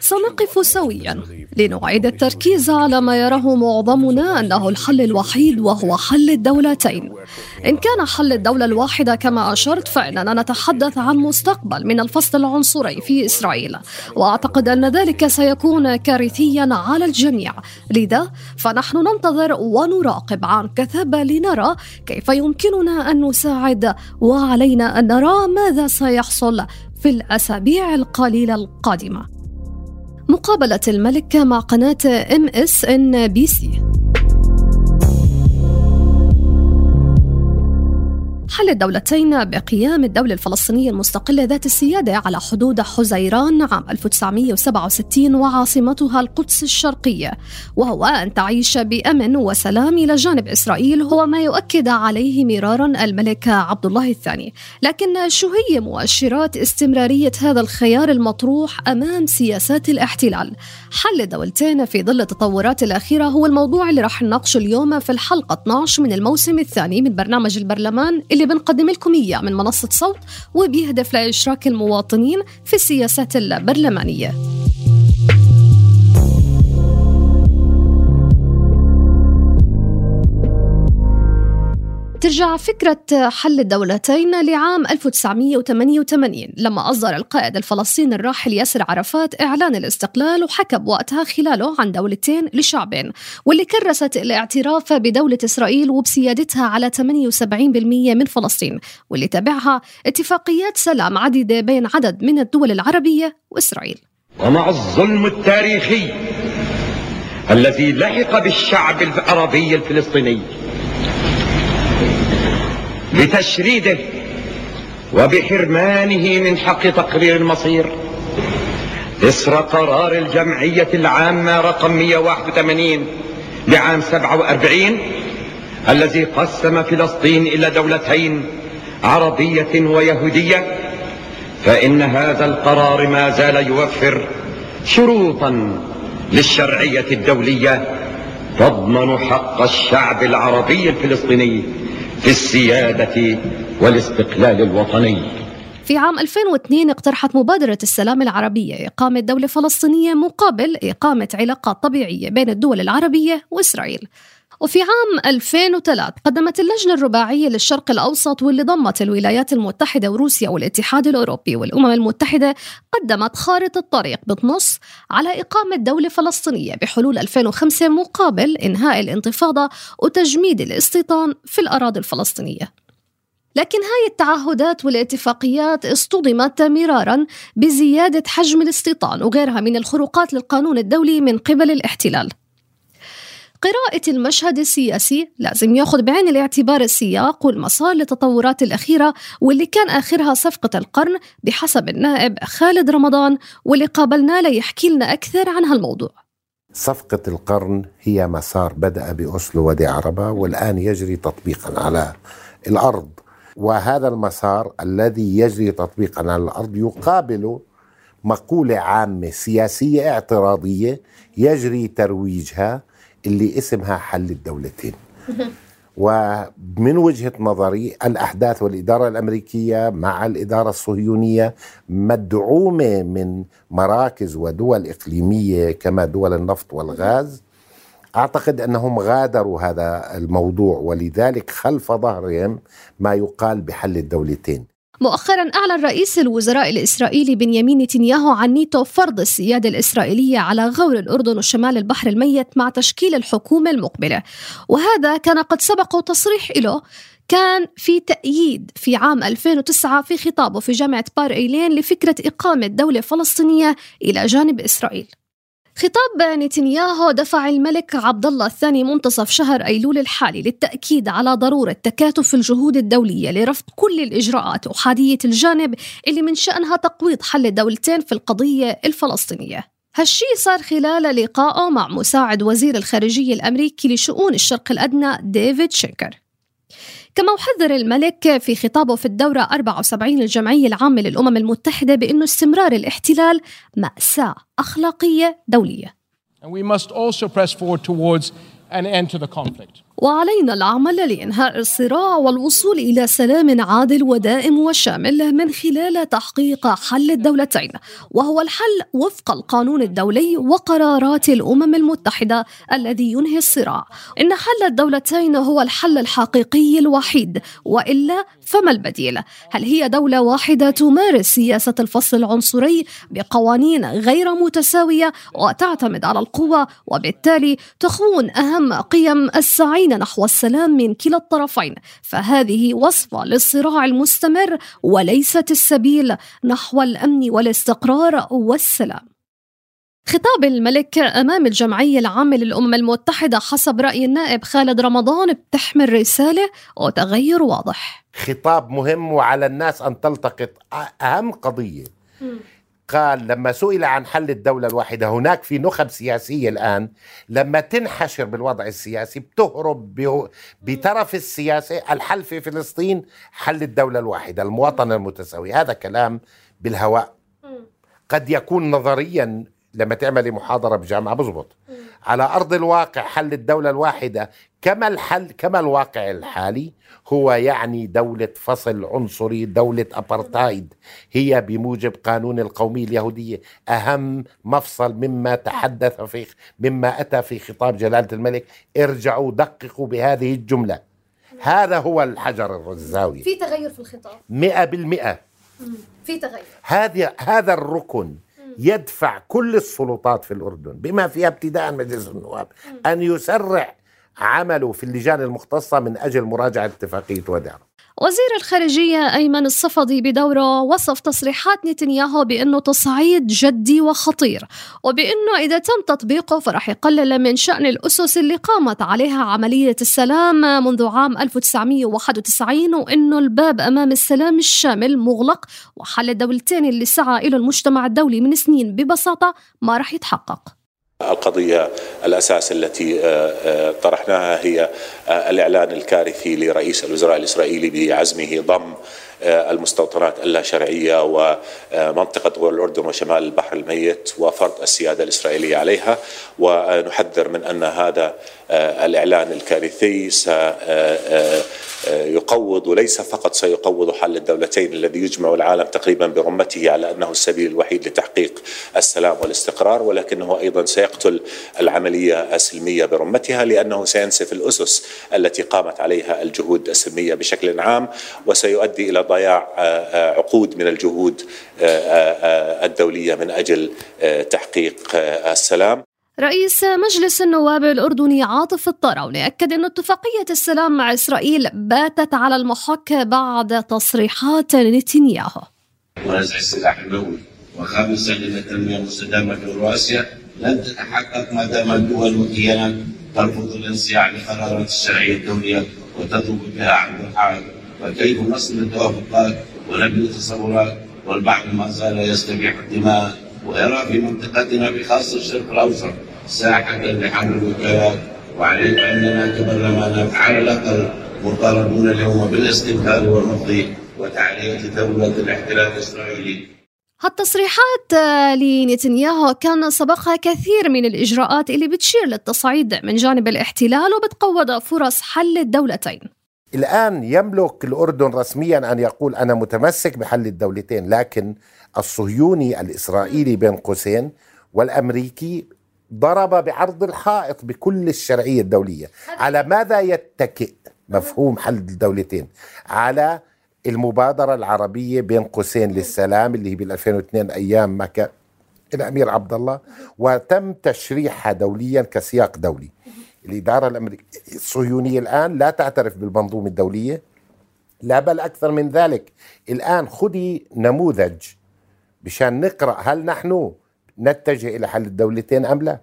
سنقف سويا لنعيد التركيز على ما يراه معظمنا أنه الحل الوحيد وهو حل الدولتين. إن كان حل الدولة الواحده كما أشرت فإننا نتحدث عن مستقبل من الفصل العنصري في إسرائيل، وأعتقد أن ذلك سيكون كارثيا على الجميع، لذا فنحن ننتظر ونراقب عن كثب لنرى كيف يمكننا أن نساعد وعلينا أن نرى ماذا سيحصل في الأسابيع القليلة القادمة. مقابلة الملك مع قناة إن بي سي حل الدولتين بقيام الدولة الفلسطينية المستقلة ذات السيادة على حدود حزيران عام 1967 وعاصمتها القدس الشرقية. وهو أن تعيش بأمن وسلام إلى جانب إسرائيل هو ما يؤكد عليه مرارا الملك عبد الله الثاني. لكن شو هي مؤشرات استمرارية هذا الخيار المطروح أمام سياسات الاحتلال؟ حل الدولتين في ظل التطورات الأخيرة هو الموضوع اللي راح نناقشه اليوم في الحلقة 12 من الموسم الثاني من برنامج البرلمان اللي بنقدم لكم إياه من منصة صوت وبيهدف لإشراك المواطنين في السياسات البرلمانية. ترجع فكرة حل الدولتين لعام 1988 لما أصدر القائد الفلسطيني الراحل ياسر عرفات إعلان الاستقلال وحكى بوقتها خلاله عن دولتين لشعبين واللي كرست الاعتراف بدولة إسرائيل وبسيادتها على 78% من فلسطين واللي تبعها اتفاقيات سلام عديدة بين عدد من الدول العربية وإسرائيل. ومع الظلم التاريخي الذي لحق بالشعب العربي الفلسطيني بتشريده وبحرمانه من حق تقرير المصير. إسر قرار الجمعية العامة رقم 181 لعام 47 الذي قسم فلسطين إلى دولتين عربية ويهودية. فإن هذا القرار ما زال يوفر شروطا للشرعية الدولية تضمن حق الشعب العربي الفلسطيني. في السيادة والاستقلال الوطني. في عام 2002 اقترحت مبادرة السلام العربية إقامة دولة فلسطينية مقابل إقامة علاقات طبيعية بين الدول العربية وإسرائيل. وفي عام 2003 قدمت اللجنة الرباعية للشرق الأوسط واللي ضمت الولايات المتحدة وروسيا والاتحاد الأوروبي والأمم المتحدة قدمت خارطة طريق بتنص على إقامة دولة فلسطينية بحلول 2005 مقابل إنهاء الانتفاضة وتجميد الاستيطان في الأراضي الفلسطينية. لكن هاي التعهدات والاتفاقيات اصطدمت مرارا بزيادة حجم الاستيطان وغيرها من الخروقات للقانون الدولي من قبل الاحتلال. قراءة المشهد السياسي لازم ياخذ بعين الاعتبار السياق والمسار للتطورات الأخيرة واللي كان آخرها صفقة القرن بحسب النائب خالد رمضان واللي قابلناه ليحكي لنا أكثر عن هالموضوع. صفقة القرن هي مسار بدأ بأسلو ودي عربة والآن يجري تطبيقا على الأرض. وهذا المسار الذي يجري تطبيقا على الأرض يقابل مقولة عامة سياسية اعتراضية يجري ترويجها اللي اسمها حل الدولتين. ومن وجهة نظري الأحداث والإدارة الأمريكية مع الإدارة الصهيونية مدعومة من مراكز ودول إقليمية كما دول النفط والغاز. أعتقد أنهم غادروا هذا الموضوع ولذلك خلف ظهرهم ما يقال بحل الدولتين. مؤخرا أعلن رئيس الوزراء الإسرائيلي بنيامين نتنياهو عن نيتو فرض السيادة الإسرائيلية على غور الأردن وشمال البحر الميت مع تشكيل الحكومة المقبلة. وهذا كان قد سبق تصريح له كان في تأييد في عام 2009 في خطابه في جامعة بار إيلين لفكرة إقامة دولة فلسطينية إلى جانب إسرائيل. خطاب نتنياهو دفع الملك عبد الله الثاني منتصف شهر أيلول الحالي للتأكيد على ضرورة تكاتف الجهود الدولية لرفض كل الإجراءات أحادية الجانب اللي من شانها تقويض حل الدولتين في القضية الفلسطينية. هالشي صار خلال لقائه مع مساعد وزير الخارجية الأمريكي لشؤون الشرق الأدنى ديفيد شيكر. كما وحذر الملك في خطابه في الدورة 74 للجمعية العامة للأمم المتحدة بأنه استمرار الاحتلال مأساة أخلاقية دولية. And we must also press forward towards an end to the conflict. وعلينا العمل لإنهاء الصراع والوصول إلى سلام عادل ودائم وشامل من خلال تحقيق حل الدولتين وهو الحل وفق القانون الدولي وقرارات الأمم المتحدة الذي ينهي الصراع إن حل الدولتين هو الحل الحقيقي الوحيد وإلا فما البديل؟ هل هي دولة واحدة تمارس سياسة الفصل العنصري بقوانين غير متساوية وتعتمد على القوة وبالتالي تخون أهم قيم السعي نحو السلام من كلا الطرفين. فهذه وصفة للصراع المستمر وليست السبيل نحو الأمن والاستقرار والسلام. خطاب الملك أمام الجمعية العامة للأمم المتحدة حسب رأي النائب خالد رمضان بتحمل رسالة وتغير واضح. خطاب مهم وعلى الناس أن تلتقط. أهم قضية. قال لما سئل عن حل الدولة الواحدة هناك في نخب سياسية الآن لما تنحشر بالوضع السياسي بتهرب بطرف السياسة الحل في فلسطين حل الدولة الواحدة المواطنة المتساوية هذا كلام بالهواء. قد يكون نظريا لما تعملي محاضرة بجامعة بزبط. على أرض الواقع حل الدولة الواحدة كما الحل كما الواقع الحالي هو يعني دولة فصل عنصري دولة أبرتايد هي بموجب قانون القومية اليهودية. أهم مفصل مما تحدث في مما أتى في خطاب جلالة الملك. ارجعوا دققوا بهذه الجملة. هذا هو الحجر الزاوية في تغير في الخطاب. مئة بالمئة. في تغير. هذا هذا الركن يدفع كل السلطات في الأردن بما فيها ابتداء مجلس النواب أن يسرع عمله في اللجان المختصة من أجل مراجعة اتفاقية وداع وزير الخارجية أيمن الصفدي بدورة وصف تصريحات نتنياهو بأنه تصعيد جدي وخطير وبأنه إذا تم تطبيقه فرح يقلل من شأن الأسس اللي قامت عليها عملية السلام منذ عام 1991 وأنه الباب أمام السلام الشامل مغلق وحل الدولتين اللي سعى إلى المجتمع الدولي من سنين ببساطة ما رح يتحقق. القضية الأساس التي آه، آه، طرحناها هي آه، الإعلان الكارثي لرئيس الوزراء الإسرائيلي بعزمه ضم المستوطنات اللا شرعية ومنطقة غور الأردن وشمال البحر الميت وفرض السيادة الإسرائيلية عليها. ونحذر من أن هذا الإعلان الكارثي يقوض وليس فقط سيقوض حل الدولتين الذي يجمع العالم تقريبا برمته على أنه السبيل الوحيد لتحقيق السلام والاستقرار ولكنه أيضا سيقتل العملية السلمية برمتها لأنه سينسف الأسس التي قامت عليها الجهود السلمية بشكل عام وسيؤدي إلى ضياع آه، آه، عقود من الجهود آه، الدولية من أجل تحقيق السلام. رئيس مجلس النواب الأردني عاطف الطراوني أكد أن اتفاقية السلام مع إسرائيل باتت على المحك بعد تصريحات نتنياهو. ونزع السلاح النووي وخامسا أن التنمية المستدامة في رواسيا لن تتحقق ما دام الدول والكيانات ترفض الانصياع لقرارات الشرعية الدولية وتطلب بها عبد الحائط. وكيف نصل التوافقات ونبني التصورات والبعض ما زال يستبيح الدماء ويرى في منطقتنا بخاصة الشرق الأوسط ساحة لحمل الوكالات وعليك أننا كبرلمانات على الأقل مطالبون اليوم بالاستنكار والرفض وتعلية دولة الاحتلال الإسرائيلي. هالتصريحات لنتنياهو كان سبقها كثير من الإجراءات اللي بتشير للتصعيد من جانب الاحتلال وبتقوض فرص حل الدولتين. الآن يملك الأردن رسميا أن يقول أنا متمسك بحل الدولتين لكن الصهيوني الإسرائيلي بين قوسين والأمريكي ضرب بعرض الحائط بكل الشرعية الدولية. على ماذا يتكئ مفهوم حل الدولتين؟ على المبادرة العربية بين قوسين للسلام اللي هي بال 2002 أيام ما كان الأمير عبد الله وتم تشريحها دوليا كسياق دولي. الإدارة الأمريكية الصهيونية الآن لا تعترف بالمنظومة الدولية. لا بل أكثر من ذلك. الآن خذي نموذج مشان نقرأ هل نحن نتجه إلى حل الدولتين أم لا.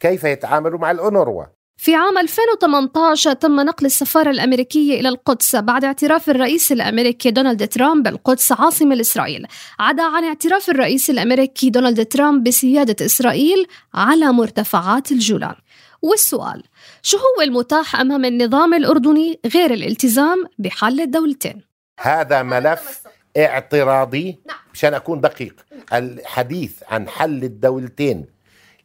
كيف يتعاملوا مع الأونروا؟ في عام 2018 تم نقل السفارة الأمريكية إلى القدس بعد اعتراف الرئيس الأمريكي دونالد ترامب بالقدس عاصمة لإسرائيل عدا عن اعتراف الرئيس الأمريكي دونالد ترامب بسيادة إسرائيل على مرتفعات الجولان. والسؤال شو هو المتاح أمام النظام الأردني غير الالتزام بحل الدولتين؟ هذا ملف اعتراضي مشان أكون دقيق الحديث عن حل الدولتين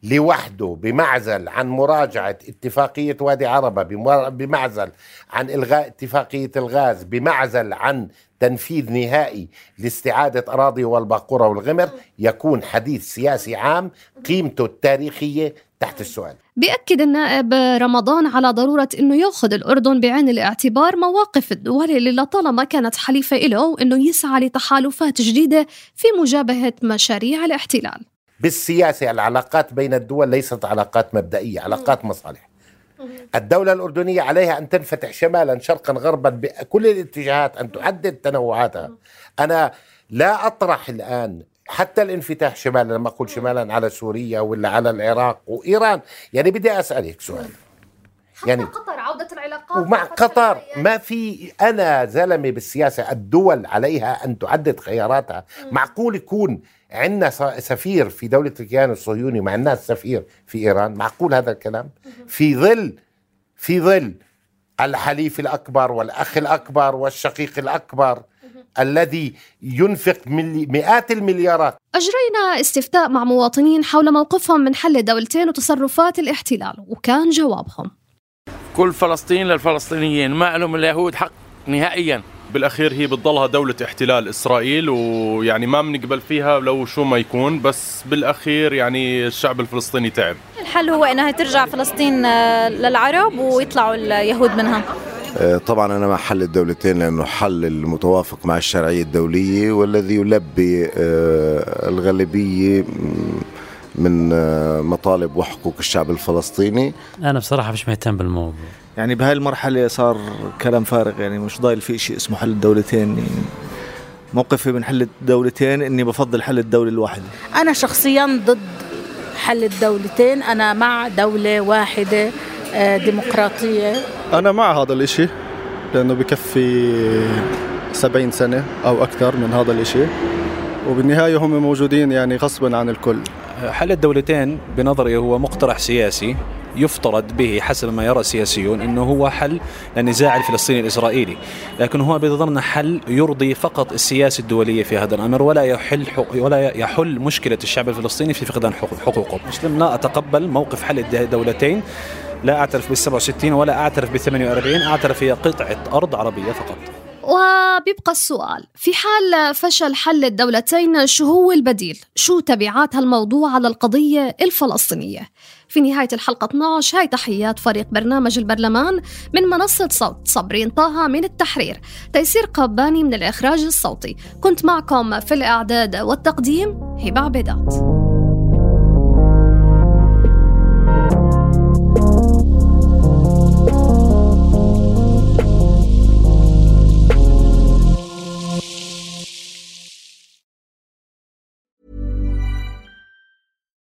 لوحده بمعزل عن مراجعة اتفاقية وادي عربة بمعزل عن إلغاء اتفاقية الغاز بمعزل عن تنفيذ نهائي لاستعادة أراضي والباقورة والغمر يكون حديث سياسي عام قيمته التاريخية تحت السؤال. بيأكد النائب رمضان على ضرورة أنه يأخذ الأردن بعين الاعتبار مواقف الدول اللي لطالما كانت حليفة له وأنه يسعى لتحالفات جديدة في مجابهة مشاريع الاحتلال. بالسياسة العلاقات بين الدول ليست علاقات مبدئية علاقات مصالح. الدولة الأردنية عليها أن تنفتح شمالا شرقا غربا بكل الاتجاهات أن تعدد تنوعاتها. أنا لا أطرح الآن حتى الانفتاح شمالا لما أقول شمالا على سوريا ولا على العراق وإيران. يعني بدي أسألك سؤال. يعني قطر عودة العلاقات ومع قطر ما في أنا زلمة بالسياسة الدول عليها أن تعدد خياراتها. معقول يكون عندنا سفير في دولة الكيان الصهيوني مع الناس سفير في إيران؟ معقول هذا الكلام؟ في ظل في ظل الحليف الأكبر والأخ الأكبر والشقيق الأكبر الذي ينفق مئات المليارات. أجرينا استفتاء مع مواطنين حول موقفهم من حل الدولتين وتصرفات الاحتلال وكان جوابهم. كل فلسطين للفلسطينيين ما لهم اليهود حق نهائيا. بالأخير هي بتضلها دولة احتلال إسرائيل ويعني ما بنقبل فيها لو شو ما يكون بس بالأخير يعني الشعب الفلسطيني تعب. الحل هو إنها ترجع فلسطين آه، للعرب ويطلعوا اليهود منها. طبعا أنا مع حل الدولتين لأنه حل المتوافق مع الشرعية الدولية والذي يلبي آه، الغالبية من مطالب وحقوق الشعب الفلسطيني. أنا بصراحة مش مهتم بالموضوع. يعني بهاي المرحلة صار كلام فارغ يعني مش ضايل في شيء اسمه حل الدولتين. يعني موقفي من حل الدولتين إني بفضل حل الدولة الواحدة. أنا شخصيا ضد حل الدولتين. أنا مع دولة واحدة ديمقراطية؟ أنا مع هذا الإشي لأنه بكفي سبعين سنة أو أكثر من هذا الإشي. وبالنهاية هم موجودين يعني غصبا عن الكل. حل الدولتين بنظري هو مقترح سياسي يفترض به حسب ما يرى السياسيون إنه هو حل للنزاع الفلسطيني الإسرائيلي، لكن هو بنظرنا حل يرضي فقط السياسة الدولية في هذا الأمر ولا يحل ولا يحل مشكلة الشعب الفلسطيني في فقدان حقوقه، مسلم لا أتقبل موقف حل الدولتين. لا أعترف بال 67 ولا أعترف ب 48 أعترف هي قطعة أرض عربية فقط. وبيبقى السؤال في حال فشل حل الدولتين شو هو البديل؟ شو تبعات هالموضوع على القضية الفلسطينية؟ في نهاية الحلقة 12 هاي تحيات فريق برنامج البرلمان من منصة صوت صبرين طه من التحرير تيسير قباني من الإخراج الصوتي كنت معكم في الإعداد والتقديم هبة عبيدات